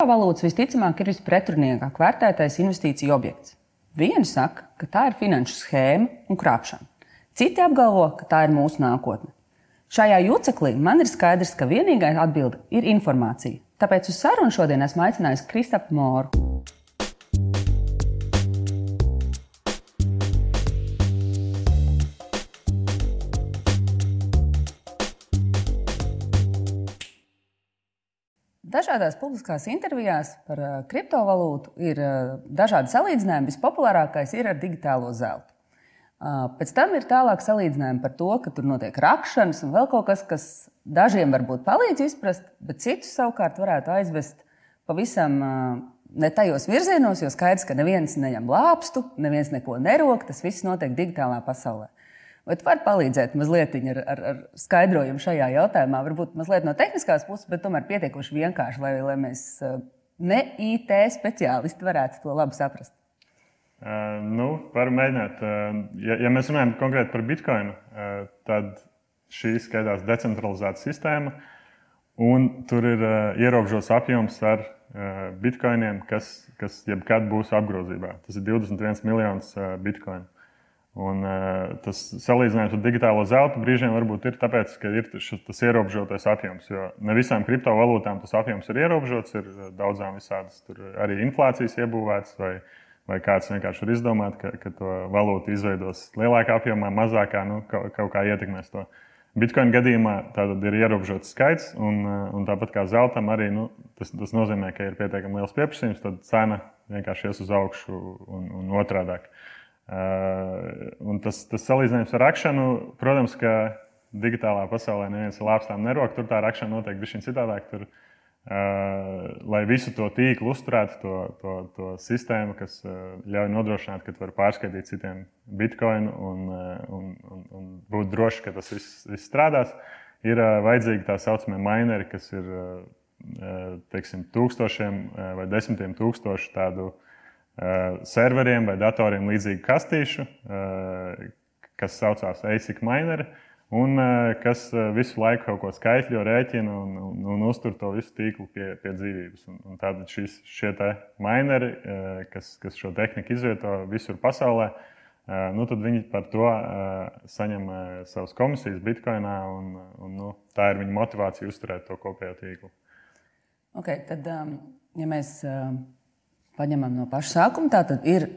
Valūtas visticamāk ir vispretrunīgāk vērtētais investīciju objekts. Vieni saka, ka tā ir finanšu schēma un krāpšana. Citi apgalvo, ka tā ir mūsu nākotne. Šajā juceklī man ir skaidrs, ka vienīgā atbilde ir informācija. Tāpēc uz sarunu šodien esmu aicinājis Kristapu Moru. Dažādās publiskās intervijās par uh, kriptovalūtu ir uh, dažādi salīdzinājumi. Vispopulārākais ir ar digitālo zeltu. Uh, pēc tam ir tālāk salīdzinājumi par to, ka tur notiek rakšanas un vēl kaut kas, kas dažiem varbūt palīdz izprast, bet citus savukārt varētu aizvest pavisam ne tajos virzienos, jo skaidrs, ka neviens neņem lāpstu, neviens neko nerok, tas viss notiek digitālā pasaulē. Vai tu vari palīdzēt mazliet ar, ar, ar skaidrojumu šajā jautājumā? Varbūt mazliet no tehniskās puses, bet tomēr pietiekoši vienkārši, lai, lai mēs eh, ne IT speciālisti varētu to labi saprast. Uh, nu, varu mēģināt. Uh, ja, ja mēs runājam konkrēti par bitkoinu, uh, tad šī skaitās decentralizēta sistēma, un tur ir uh, ierobežots apjoms ar uh, bitkoiniem, kas, kas jebkad būs apgrozībā. Tas ir 21 miljonus uh, bitkoinu. Un, uh, tas salīdzinājums ar digitālo zeltu brīžiem varbūt ir tāpēc, ka ir tas ierobežotais apjoms. Jo ne visām kriptovalūtām tas apjoms ir ierobežots, ir eh, daudzām visādas arī inflācijas iebūvētas, vai, vai kāds vienkārši var izdomāt, ka, ka to valūtu izveidos lielākā apjomā, mazākā, nu, kaut, kaut kā ietekmēs to. Bitcoin gadījumā tātad ir ierobežots skaits, un, un tāpat kā zeltam, arī nu, tas, tas nozīmē, ka ir pietiekami liels pieprasījums, tad cena vienkārši ies uz augšu un, un otrādi. Uh, Uh, tas, tas salīdzinājums ar rakšanu, protams, ka digitālā pasaulē neviens ar lāpstām nerok. Tur tā rakšana notiek bija citādāk. Tur, uh, lai visu to tīklu uzturētu, to, to, to sistēmu, kas uh, ļauj nodrošināt, ka var pārskaitīt citiem bitkoinu un, un, un, un būt droši, ka tas viss, viss strādās, ir uh, vajadzīgi tā saucamie mineri, kas ir uh, teiksim, tūkstošiem vai desmitiem tūkstošu tādu uh, serveriem vai datoriem līdzīgu kastīšu, eh, kas saucās ASIC mineri, un eh, kas visu laiku kaut ko skaitļo, rēķina un, un, un uztur to visu tīklu pie, pie dzīvības. Un, un tātad šis, šie mineri, kas, kas šo tehniku izvieto visur pasaulē, nu, tad viņi par to saņem savas komisijas bitkoinā, un, un nu, tā ir viņa motivācija uzturēt to kopējo tīklu. Okay, tad, um, ja mēs uh paņemam no paša sākuma. Tā tad ir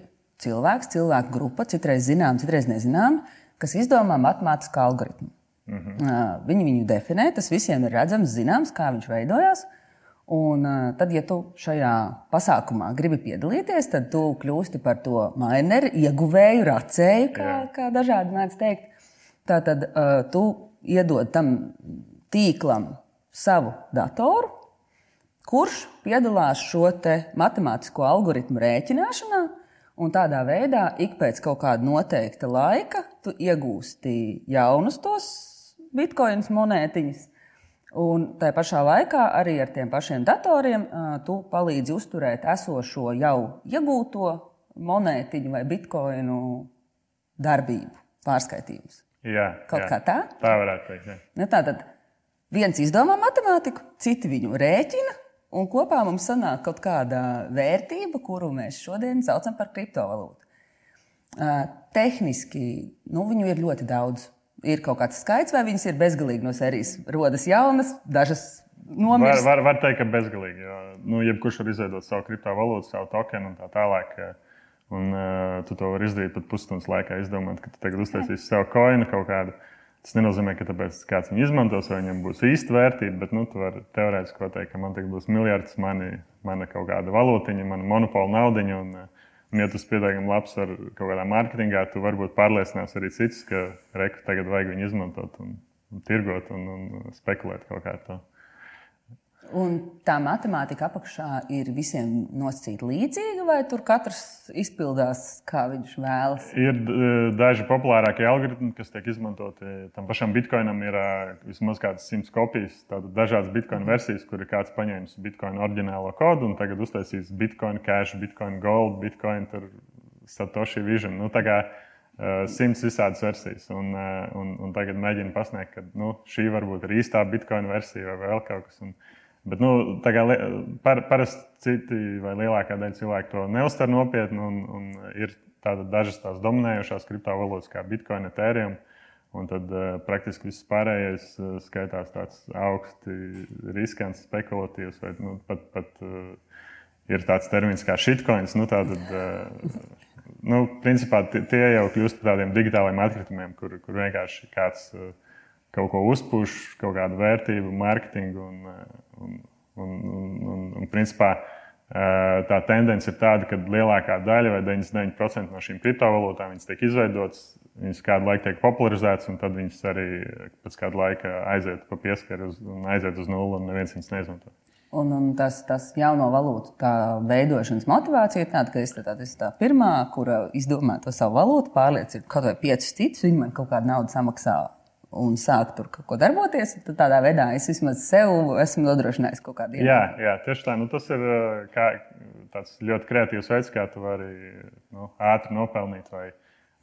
cilvēks, cilvēku grupa, citreiz zināma, citreiz nezināma, kas izdomā matemātisku algoritmu. Mm -hmm. Viņi viņu definē, tas visiem ir redzams, zināms, kā viņš veidojās. Un tad, ja tu šajā pasākumā gribi piedalīties, tad tu kļūsti par to mineru, ieguvēju, racēju, kā, Jā. kā dažādi mēdz teikt. Tā tad tu iedod tam tīklam savu datoru, kurš piedalās šo matemātisko algoritmu rēķināšanā. Un tādā veidā ik pēc kaut kāda noteikta laika tu iegūsti jaunus tos bitkoinu monētiņus. Un tā pašā laikā arī ar tiem pašiem datoriem tu palīdzi uzturēt esošo jau iegūto monētiņu vai bitkoinu darbību, pārskaitījumus. Jā, kaut jā. kā tā? Tā varētu teikt. Jā. Nu, tā tad viens izdomā matemātiku, citi viņu rēķina, Un kopā mums sanāk kaut kāda vērtība, kuru mēs šodien saucam par kriptovalūtu. Tehniski nu, viņu ir ļoti daudz. Ir kaut kāds skaits, vai viņas ir bezgalīgi no sērijas. Rodas jaunas, dažas nomirst. Var, var, var teikt, ka bezgalīgi. Jo, nu, jebkurš var izveidot savu kriptovalūtu, savu tokenu un tā tālāk. Un uh, tu to vari izdarīt pat pusstundas laikā, izdomāt, ka tu tagad uztaisīsi savu koinu kaut kādu. Tas nenozīmē, ka tāpēc kāds viņu izmantos, vai viņam būs īsta vērtība, bet nu, tu vari teorētiski pateikt, ka man tagad būs miljards, mani, mana kaut kāda valūtiņa, mana monopola naudiņa. Un, un, ja tas pietiekami labs ar kaut kādā mārketingā, tu varbūt pārliecinās arī citus, ka reku tagad vajag viņu izmantot un, un tirgot un, un spekulēt kaut kā tādu. Un tā matemātika apakšā ir visiem nosacīta līdzīga, vai tur katrs izpildās, kā viņš vēlas? Ir daži populārākie algoritmi, kas tiek izmantoti. Tam pašam bitkoinam ir vismaz kādas simts kopijas, tādas dažādas bitkoina versijas, kur ir kāds paņēmis bitkoina oriģinālo kodu un tagad uztaisījis bitkoina cash, bitkoina gold, bitkoina satoshi vision. Nu, simts visādas versijas, un, un, un tagad mēģinu pasniegt, ka nu, šī varbūt ir īstā bitkoina versija vai vēl kaut kas. Un, Bet, nu, par, parasti citi vai lielākā daļa cilvēku to neuztver nopietni. Un, un ir dažas tās dominējošās kriptovalūtas, kā Bitcoin, Ethereum. Un tad uh, praktiski viss pārējais uh, skaitās tāds augsti riskants, spekulatīvs, vai nu, pat, pat uh, ir tāds termins kā shitcoins. Nu, tātad, uh, nu, principā tie jau kļūst par tādiem digitāliem atkritumiem, kur, kur vienkārši kāds uh, kaut ko uzpūš, kaut kādu vērtību, mārketingu un, un, un, un, un, un principā. Tā tendence ir tāda, ka lielākā daļa, vai 99% no šīm kriptovalūtām, tiek izveidotas Viņas kādu laiku tiek popularizētas, un tad viņas arī pēc kāda laika aiziet pa pieskaru un aiziet uz nulli, un neviens viņas neizmanto. Un, un tas, tas jauno valūtu veidošanas motivācija ir tāda, ka es tā, tā pirmā, kura izdomā to savu valūtu, pārliecina kaut vai piecus citus, viņi man kaut kādu naudu samaksā un sāk tur kaut ko darboties. Tad tādā veidā es vismaz sev esmu nodrošinājis kaut kādu ienākumu. Jā, jā, tieši tā. Nu, tas ir kā, tāds ļoti kreatīvs veids, kā tu vari nu, ātri nopelnīt. Vai,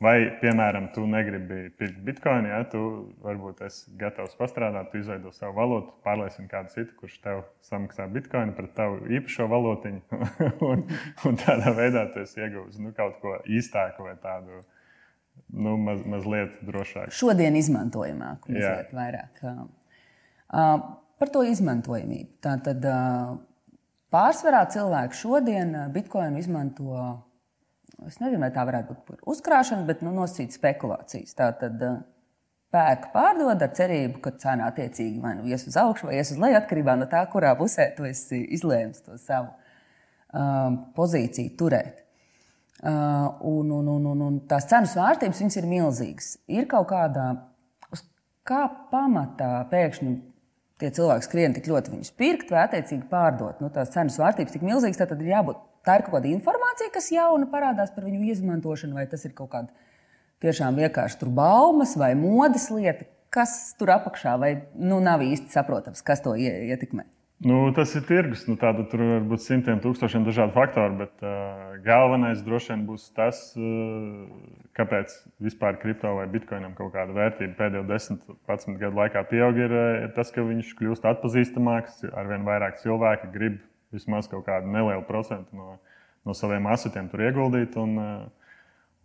Vai, piemēram, tu negribi pirkt bitkoinu, ja tu varbūt esi gatavs pastrādāt, tu izveido savu valūtu, pārliecini kādu citu, kurš tev samaksā bitkoinu par tavu īpašo valūtiņu. un, un tādā veidā tu iegūsi nu, kaut ko īstāku vai tādu nu, maz, mazliet drošāku. Šodien izmantojamāku, mazliet vairāk. Uh, par to izmantojamību. Tātad uh, pārsvarā cilvēki šodien bitkoinu izmanto es nezinu, vai tā varētu būt uzkrāšana, bet nu, nosacīt spekulācijas. Tā tad eh, pērk, pārdod ar cerību, ka cena attiecīgi vai nu ies uz augšu, vai ies uz leju, atkarībā no tā, kurā pusē tu esi izlēmis to savu um, pozīciju turēt. Uh, un, un, un, un, un tās cenu svārstības ir milzīgas. Ir kaut kādā, uz kā pamatā pēkšņi tie cilvēki skrien tik ļoti viņus pirkt vai attiecīgi pārdot. Nu, tās cenu svārstības tik milzīgas, tad ir jābūt tā ir kaut kāda informācija, kas jauna parādās par viņu izmantošanu, vai tas ir kaut kāda tiešām vienkārši tur baumas vai modes lieta, kas tur apakšā, vai nu, nav īsti saprotams, kas to ietekmē. Nu, tas ir tirgus. Nu, tāda, tur var būt simtiem tūkstošiem dažādu faktoru, bet uh, galvenais droši vien būs tas, uh, kāpēc vispār kripto vai bitkoinam kaut kāda vērtība pēdējo 10, 11 gadu laikā pieaug. Ir, ir tas, ka viņš kļūst atpazīstamāks, arvien vairāk cilvēki grib vismaz kaut kādu nelielu procentu no, no saviem asetiem tur ieguldīt. Un, eh,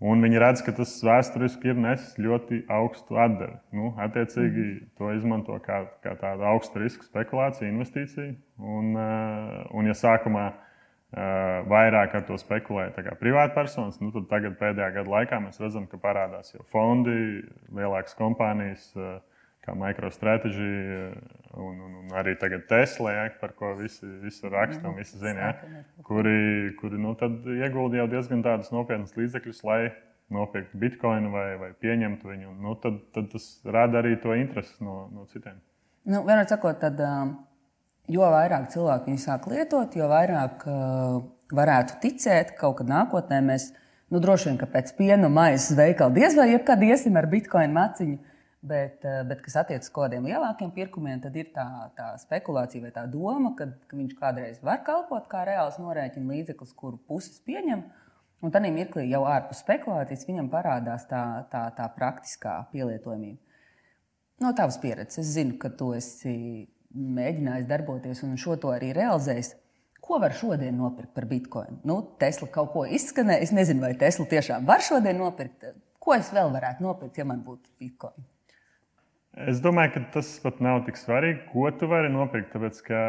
un viņi redz, ka tas vēsturiski ir nesis ļoti augstu atdevi. Nu, attiecīgi to izmanto kā, kā tādu augstu risku spekulāciju, investīciju. Un, eh, un ja sākumā eh, vairāk ar to spekulē privātpersonas, nu, tad tagad pēdējā gada laikā mēs redzam, ka parādās jau fondi, lielākas kompānijas kā MicroStrategy un, un, un arī Tesla, ja, par ko visi, visi raksta un visi zina, ja, kuri, kuri nu, ieguldīja diezgan tādus nopietnus līdzekļus, lai nopirktu bitkoinu vai, vai pieņemtu viņu. Nu, tad, tad tas rada arī to interesi no, no citiem. Nu, vienmēr sakot, tad, jo vairāk cilvēku viņu sāk lietot, jo vairāk varētu ticēt, ka kaut kad nākotnē mēs nu, droši vien pēc piena maizes veikala diez vai jebkad iesim ar bitkoinu maciņu. Bet, eh, bet kas attiecas uz kaut kādiem lielākiem pirkumiem, tad ir tā, tā spekulācija vai tā doma, ka, ka viņš kādreiz var kalpot kā reāls norēķina līdzeklis, kuru puses pieņem. Un tad mirklī jau ārpus spekulācijas viņam parādās tā, tā, tā praktiskā pielietojamība. No tavas pieredzes, es zinu, ka tu esi mēģinājis darboties un šo to arī realizējis. Ko var šodien nopirkt par bitkoinu? Nu, Tesla kaut ko izskanēja. Es nezinu, vai Tesla tiešām var šodien nopirkt. Ko es vēl varētu nopirkt, ja man būtu bitkoina? Es domāju, ka tas pat nav tik svarīgi, ko tu vari nopirkt. Tāpēc, ka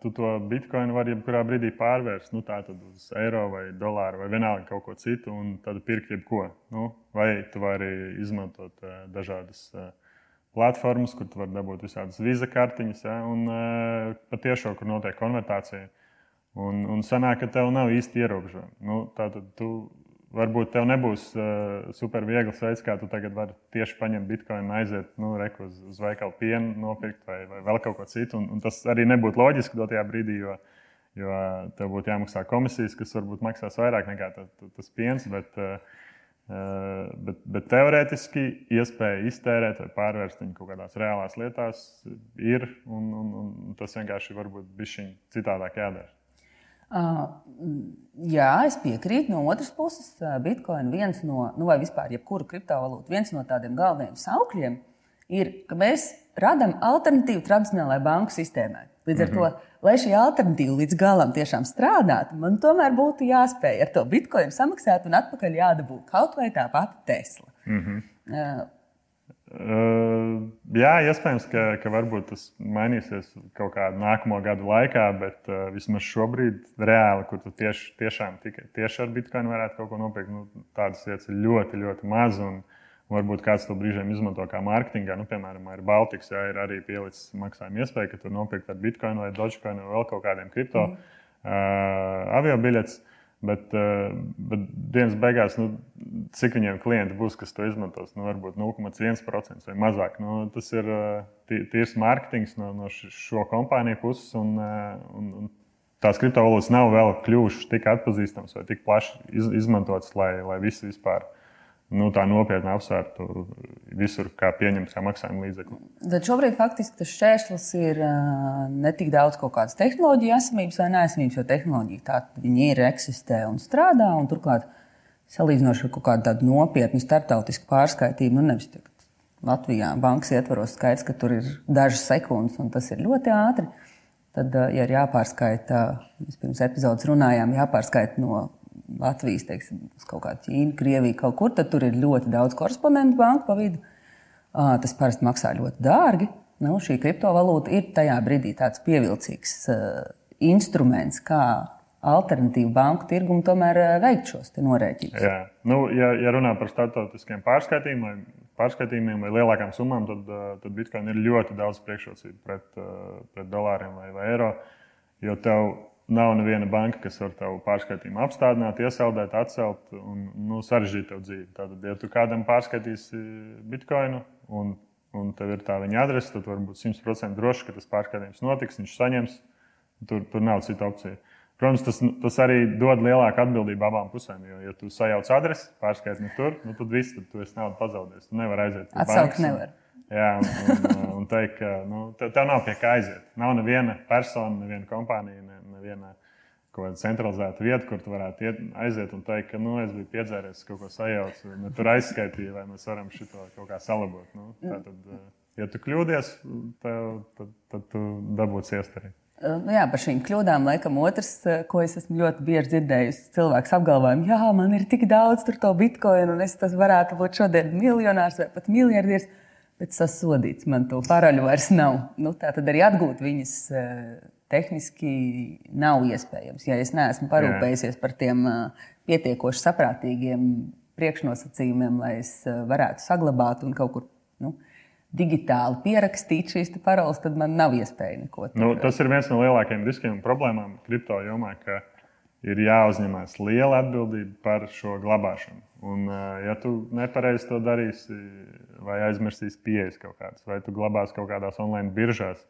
tu to bitkoinu vari jebkurā brīdī pārvērst nu, uz eiro vai dolāru vai vienalga kaut ko citu, un tad pirkt jebko. Nu, vai tu vari izmantot uh, dažādas uh, platformas, kur tu vari dabūt visādas vīza kartiņas, ja, un uh, patiešām, kur notiek konvertācija. Un, un sanāk, ka tev nav īsti ierobežojumi. Nu, tātad tu varbūt tev nebūs uh, super viegls veids, kā tu tagad vari tieši paņemt bitkoinu, aiziet nu, reku, uz, uz veikalu pienu, nopirkt vai, vai vēl kaut ko citu. Un, un tas arī nebūtu loģiski dotajā brīdī, jo, jo tev būtu jāmaksā komisijas, kas varbūt maksās vairāk nekā tas, tas piens. Bet, uh, bet, bet teorētiski iespēja iztērēt vai pārvērst viņu kaut kādās reālās lietās ir. Un, un, un tas vienkārši varbūt bija citādāk jādara. Uh, jā, es piekrītu. No otras puses, Bitcoin viens no, nu vai vispār jebkura kriptovalūta, viens no tādiem galvenajiem saukļiem ir, ka mēs radām alternatīvu tradicionālajai banku sistēmai. Līdz ar mm -hmm. to, lai šī alternatīva līdz galam tiešām strādātu, man tomēr būtu jāspēj ar to bitkoinu samaksāt un atpakaļ jādabū kaut vai tā pati Tesla. Mm -hmm. Uh, jā, iespējams, ka, ka varbūt tas mainīsies kaut kādā nākamo gadu laikā, bet uh, vismaz šobrīd, reāli, kur tu tieši, tiešām tikai tieši ar bitkoinu varētu kaut ko nopirkt, nu, tādas lietas ir ļoti, ļoti maz. Un, Varbūt kāds to brīžiem izmanto kā mārketingā. Nu, piemēram, ir Baltics, jā, ir arī pielicis maksājuma iespēja, ka tur nopirkt ar bitkoinu vai dogecoinu vai vēl kaut kādiem kripto mm. uh, avio biļetes. Bet, eh, bet dienas beigās, nu, cik viņiem klienti būs, kas to izmantos, nu, varbūt 0,1% vai mazāk. Nu, tas ir eh, tīrs mārketings no, no šo kompāniju puses, un, eh, un, un tās kriptovalūtas nav vēl kļuvušas tik atpazīstamas vai tik plaši iz, izmantotas, lai, lai visi vispār nu, tā nopietni apsvērtu visur, kā pieņemt kā maksājuma līdzekli. Tad šobrīd faktiski tas šķērslis ir ne tik daudz kaut kādas tehnoloģiju esamības vai neesamības, jo tehnoloģija tā viņi ir, eksistē un strādā. Un turklāt, salīdzinoši ar kaut kādu nopietnu starptautisku pārskaitību, nu nevis tagad Latvijā bankas ietvaros skaits, ka tur ir dažas sekundes un tas ir ļoti ātri. Tad, ja ir jāpārskaita, mēs pirms epizodes runājām, jāpārskaita no Latvijas, teiksim, kaut kādu Ķīnu, Krieviju, kaut kur, tad tur ir ļoti daudz korespondentu banku pa vidu. Tas parasti maksā ļoti dārgi. Nu, šī kriptovalūta ir tajā brīdī tāds pievilcīgs instruments, kā alternatīvu banku tirgumu tomēr veikt šos norēķinus. Jā, nu, ja, ja runā par starptautiskiem pārskaitījumiem pārskaitījumiem vai lielākām summām, tad, tad Bitcoin ir ļoti daudz priekšrocību pret, pret dolāriem vai, vai eiro. Jo tev Nav neviena banka, kas var tavu pārskaitījumu apstādināt, iesaldēt, atcelt un nu, sarežģīt tev dzīvi. Tātad, ja tu kādam pārskaitīsi bitkoinu un, un tev ir tā viņa adrese, tad var būt 100% droši, ka tas pārskaitījums notiks, viņš saņems. Tur, tur nav cita opcija. Protams, tas, tas arī dod lielāku atbildību abām pusēm. Jo, ja tu sajauc adresi, pārskaiti ne tur, nu, tad viss, tad tu esi naudu pazaudējis. Tu nevari aiziet bankas. Nevar. Jā, un, un, un teikt, ka nu, tev, tev nav pie kā aiziet. Nav neviena persona, neviena kompānija, ne, neviena kaut kāda centralizēta vieta, kur tu varētu iet, aiziet un teikt, ka nu, es biju piedzēries, kaut ko sajaucu, un tur aizskaitīju, vai mēs varam šo kaut kā salabot. Nu, tad, eh, ja tu kļūdies, tev, tad, tad tu dabūsi iestarīt. Nu jā, par šīm kļūdām, laikam, otrs, eh, ko es esmu ļoti bieži dzirdējis, cilvēks apgalvojumu, ka man ir tik daudz to bitkoinu, un es varētu būt šodien miljonārs vai pat miljardieris, bet sasodīts man to paraļu vairs nav. Nu, tā tad arī atgūt viņas tehniski nav iespējams. Ja es neesmu parūpējies par tiem pietiekoši saprātīgiem priekšnosacījumiem, lai es varētu saglabāt un kaut kur nu, digitāli pierakstīt šīs paroles, tad man nav iespēja neko tādu. Nu, tas ir viens no lielākajiem riskiem un problēmām kripto jomā, ka ir jāuzņemas liela atbildība par šo glabāšanu. Un, ja tu nepareizi to darīsi, vai aizmirsīsi pieejas kaut kādas, vai tu glabāsi kaut kādās online biržās,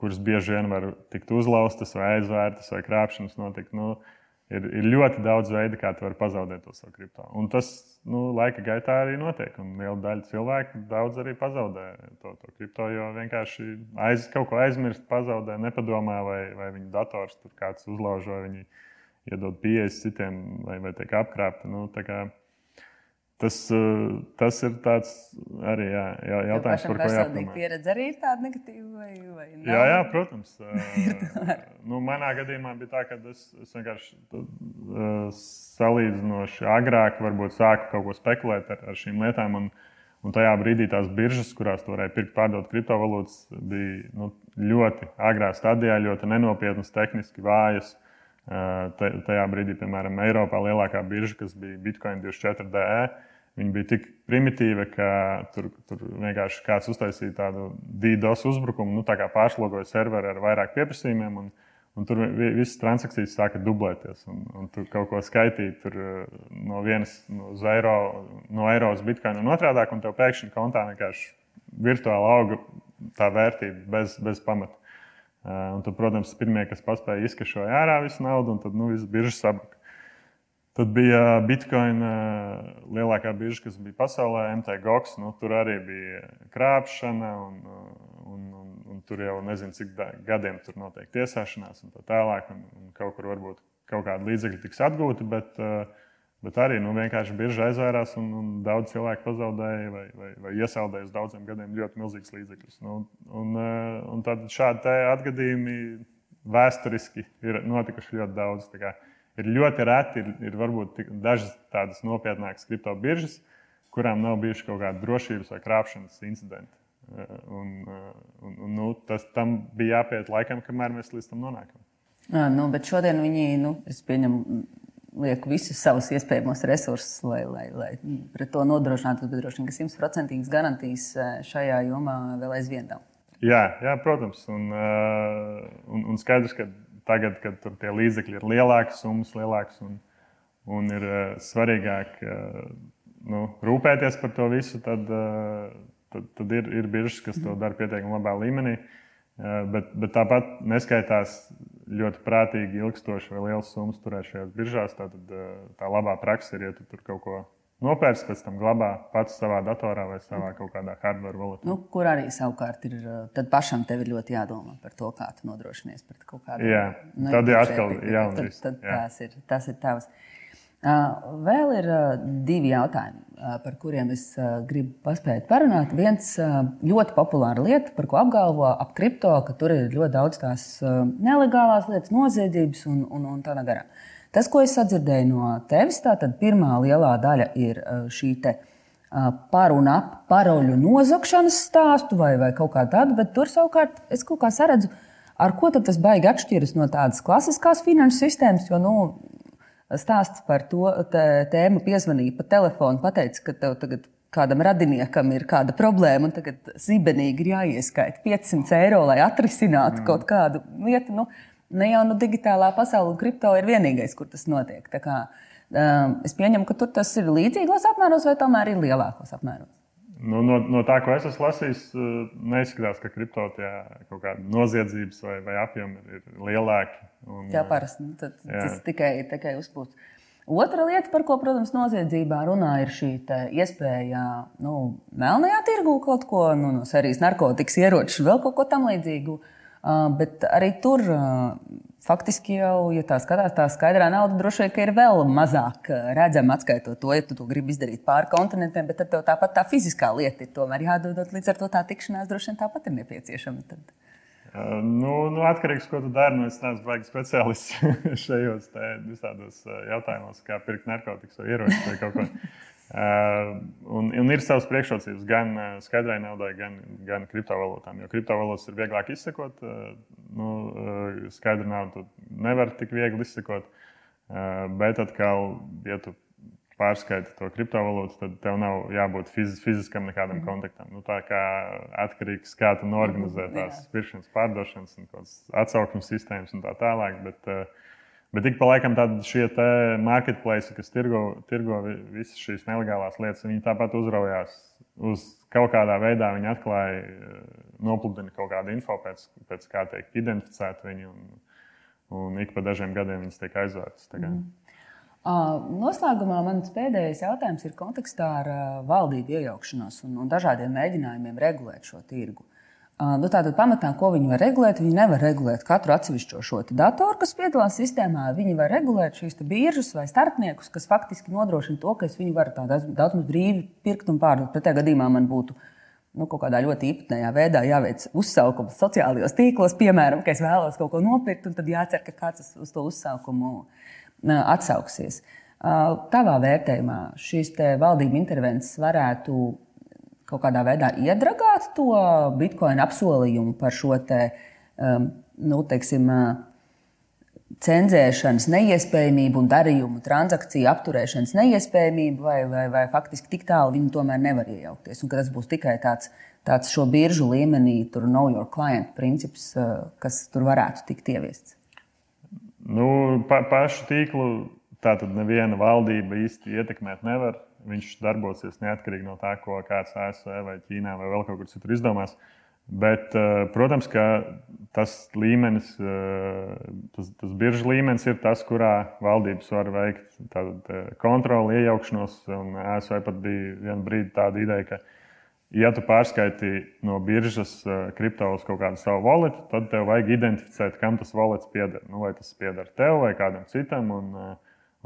kuras bieži vien var tikt uzlaustas, vai aizvērtas, vai krāpšanas notikt. Nu, ir, ir ļoti daudz veidu, kā tu vari pazaudēt to savu kripto. Un tas nu, laika gaitā arī notiek. Un liela daļa cilvēku daudz arī pazaudē to, to kripto, jo vienkārši aiz, kaut ko aizmirst, pazaudē, nepadomā, vai, vai viņu dators tur kāds uzlauž, vai viņi iedod pieejas citiem, vai, vai tiek apkrāpti. Nu, Tas, eh, tas ir tāds arī jā, jā, jautājums, par ko jāpadomā. Pieredze arī ir tāda negatīva, vai, vai nav? Jā, jā, protams. Eh, nu, manā gadījumā bija tā, ka es, es vienkārši uh, salīdzinoši agrāk varbūt sāku kaut ko spekulēt ar, ar šīm lietām. Un, un tajā brīdī tās biržas, kurās varēja pirkt, pārdot kriptovalūtas, bija nu, ļoti agrā stadijā, ļoti nenopietnas, tehniski vājas. Tajā brīdī, piemēram, Eiropā lielākā birža, kas bija Bitcoin 24DE, viņa bija tik primitīva, ka tur, tur vienkārši kāds uztaisīja tādu DDoS uzbrukumu, nu, tā kā pārslogoja serveri ar vairāk pieprasījumiem. Un, Un tur visas transakcijas sāka dublēties. Un, un tur kaut ko skaitīt tur, no vienas no eiro, no eiro uz bitkoinu un otrādi, un tev pēkšņi kontā vienkārši virtuāli auga tā vērtība bez, bez pamata. Eh, un tad, protams, pirmie, kas paspēja izkašoja ārā visu naudu, un tad nu, viss birža sabruka. Tad bija Bitcoin, eh, lielākā birža, kas bija pasaulē, MTGOX. Nu, tur arī bija krāpšana, un, un, un, un tur jau nezinu, cik gadiem tur notiek tiesāšanās un tā tālāk. Un, un kaut kur varbūt kaut kāda līdzekļa tiks atgūta, bet, eh, Bet arī nu, vienkārši bieži aizvērās un, un daudz cilvēku pazaudēja vai, vai, vai iesaldēja uz daudziem gadiem ļoti milzīgus līdzekļus. Nu, un, un tad šādi atgadījumi vēsturiski ir notikuši ļoti daudz. Ir ļoti reti, ir, ir varbūt dažas tādas nopietnākas kripto biržas, kurām nav bijuši kaut kādi drošības vai krāpšanas incidenti. Un, un, un, nu, tas tam bija jāpiet laikam, kamēr mēs līdz tam nonākam. À, nu, bet šodien viņi, nu, es pieņemu, liek visus savus iespējamos resursus, lai, lai, lai pret to nodrošinātu. Bet droši vien, ka simtprocentīgas garantijas šajā jomā vēl aizvien nav. Jā, jā, protams. Un, un, un skaidrs, ka tagad, kad tie līdzekļi ir lielākas, summas lielākas un, un ir svarīgāk nu, rūpēties par to visu, tad, tad, tad ir, ir biržas, kas to dara pietiekami labā līmenī. Bet, bet tāpat neskaitās ļoti prātīgi, ilgstoši vai liels summas turēt šajās biržās. Tad tā labā praksa ir, ja tu tur kaut ko nopērts, pēc tam glabā pats savā datorā vai savā kaut kādā hardware valūtā. Nu, kur arī savukārt ir, tad pašam tev ir ļoti jādomā par to, kā tu nodrošinies pret kaut kādu. Jā, nu, tad ir atkal jaunais. Tad, tad jā. tas ir, tas ir tavs. Vēl ir divi jautājumi, par kuriem es gribu paspēt parunāt. Viens ļoti populāra lieta, par ko apgalvo ap kripto, ka tur ir ļoti daudz tās nelegālās lietas, noziedzības un, un, un tādā garā. Tas, ko es sadzirdēju no tevis, tātad pirmā lielā daļa ir šī par un ap paroļu nozagšanas stāstu vai, vai kaut kā tādu, bet tur savukārt es kaut kā saredzu, ar ko tas baigi atšķiras no tādas klasiskās finanses sistēmas. Jo, nu, stāsts par to tēmu piezvanīja pa telefonu, pateica, ka tev tagad kādam radiniekam ir kāda problēma, un tagad zibenīgi ir jāieskaita 500 eiro, lai atrisinātu mm. kaut kādu lietu. Nu, ne jau nu, digitālā pasaule, kripto ir vienīgais, kur tas notiek. Kā, um, es pieņemu, ka tur tas ir līdzīgos apmēros vai tomēr ir lielākos apmēros. Nu, no, no tā, ko es esmu lasījis, uh, neizskatās, ka kripto kaut kāda noziedzības vai, vai apjomi ir lielāki. Un, jā, parasti nu, tas tikai, tikai uzpūst. Otra lieta, par ko, protams, noziedzībā runā, ir šī iespēja nu, melnajā tirgū kaut ko nu, no serijas narkotikas, ieročus, vēl kaut ko tamlīdzīgu. Uh, bet arī tur uh, faktiski jau, ja tā skatās, tā skaidrā nauda droši vien ir vēl mazāk redzama, atskaitot to, ja tu to gribi izdarīt pāri kontinentiem, bet tad tāpat tā fiziskā lieta ir tomēr jādod. Līdz ar to tā tikšanās droši vien tāpat ir nepieciešama. Tad. Nu, nu, atkarīgs no tā, ko tu dari. Nu, es neesmu baigts speciālists šajos visādos jautājumos, kā pirkt narkotikas vai ieročus vai kaut ko. Uh, un, un ir savas priekšrocības gan skaidrai naudai, gan, gan kriptovalūtām. Jo kriptovalūtas ir vieglāk izsekot. Uh, nu, uh, skaidru naudu nevar tik viegli izsekot. Bet atkal, ja tu pārskaiti to kriptovalūtu, tad tev nav jābūt fiz, fiziskam nekādam mm. kontaktam. Nu, tā kā atkarīgs no tā, kā tu norganizē tās pirkšanas, pārdošanas, atsauksmes sistēmas un tā tālāk. Bet, uh, Bet ik pa laikam šie marketplace, kas tirgo, tirgo visas šīs nelegālās lietas, viņi tāpat uzraujās uz kaut kādā veidā. Viņi atklāja, eh, nopludina kaut kādu info, pēc, pēc kā tiek identificēti viņi. Un, un ik pa dažiem gadiem viņas tiek aizvērtas. Mm. Noslēgumā mans pēdējais jautājums ir kontekstā ar valdību iejaukšanos un, un dažādiem mēģinājumiem regulēt šo tirgu. Nu, tātad, pamatā, ko viņi var regulēt, viņi nevar regulēt katru atsevišķo šo datoru, kas piedalās sistēmā. Viņi var regulēt šīs biržas vai starpniekus, kas faktiski nodrošina to, ka es viņu varu daudz, brīvi pirkt un pārdot. Pretējā gadījumā man būtu nu, kaut kādā ļoti īpatnējā veidā jāveic uzsaukums sociālajos tīklos, piemēram, ka es vēlos kaut ko nopirkt, un tad jācer, ka kāds uz to uzsaukumu atsauksies. Tavā vērtējumā šīs valdību intervences varētu kaut kādā veidā iedragāt to bitkoinu apsolījumu par šo te, um, nu, teiksim, cenzēšanas neiespējamību un darījumu transakciju apturēšanas neiespējamību, vai, vai, vai faktiski tik tālu viņi tomēr nevar iejaukties. Un tas būs tikai tāds, tāds šo biržu līmenī, tur know your client princips, kas tur varētu tikt ieviests. Nu, pa, pašu tīklu tā tad neviena valdība īsti ietekmēt nevar. Viņš darbosies neatkarīgi no tā, ko kāds ASV vai Ķīnā vai vēl kaut kur citur izdomās. Bet, eh, protams, ka tas līmenis, eh, tas, tas biržas līmenis ir tas, kurā valdības var veikt eh, kontroli, iejaukšanos. ASV pat bija viena brīdi tāda ideja, ka, ja tu pārskaiti no biržas kripto uz kaut kādu savu valūtu, tad tev vajag identificēt, kam tas valūts pieder. Nu, vai tas pieder tev vai kādam citam. Un,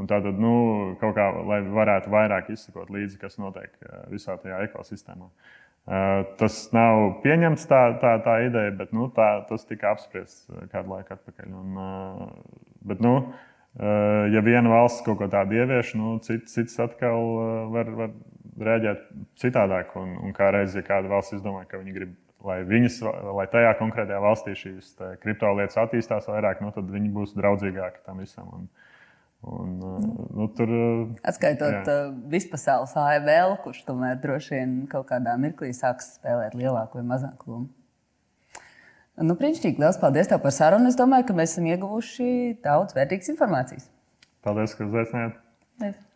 Un tātad, nu, kaut kā, lai varētu vairāk izsekot līdzi, kas notiek visā tajā ekosistēmā. Tas nav pieņemts tā, tā, tā ideja, bet nu, tā, tas tika apspriests kādu laiku atpakaļ. Un, bet, nu, ja viena valsts kaut ko tādu ievieš, nu, cits, cits atkal var, var rēģēt citādāk. Un, un kā reizē, ja kāda valsts izdomā, ka viņi grib lai, viņas, lai tajā konkrētajā valstī šīs kriptolietas attīstās vairāk, nu, tad viņi būs draudzīgāki tam visam. Un, un, nu, tur, Atskaitot jā. vispasaules AVL, kurš tomēr droši vien kaut kādā mirklī sāks spēlēt lielāku vai mazāku lomu. Nu, Brīnišķīgi, liels paldies tev par sarunu. Es domāju, ka mēs esam ieguvuši daudz vērtīgas informācijas. Paldies, ka uzaicinājāt.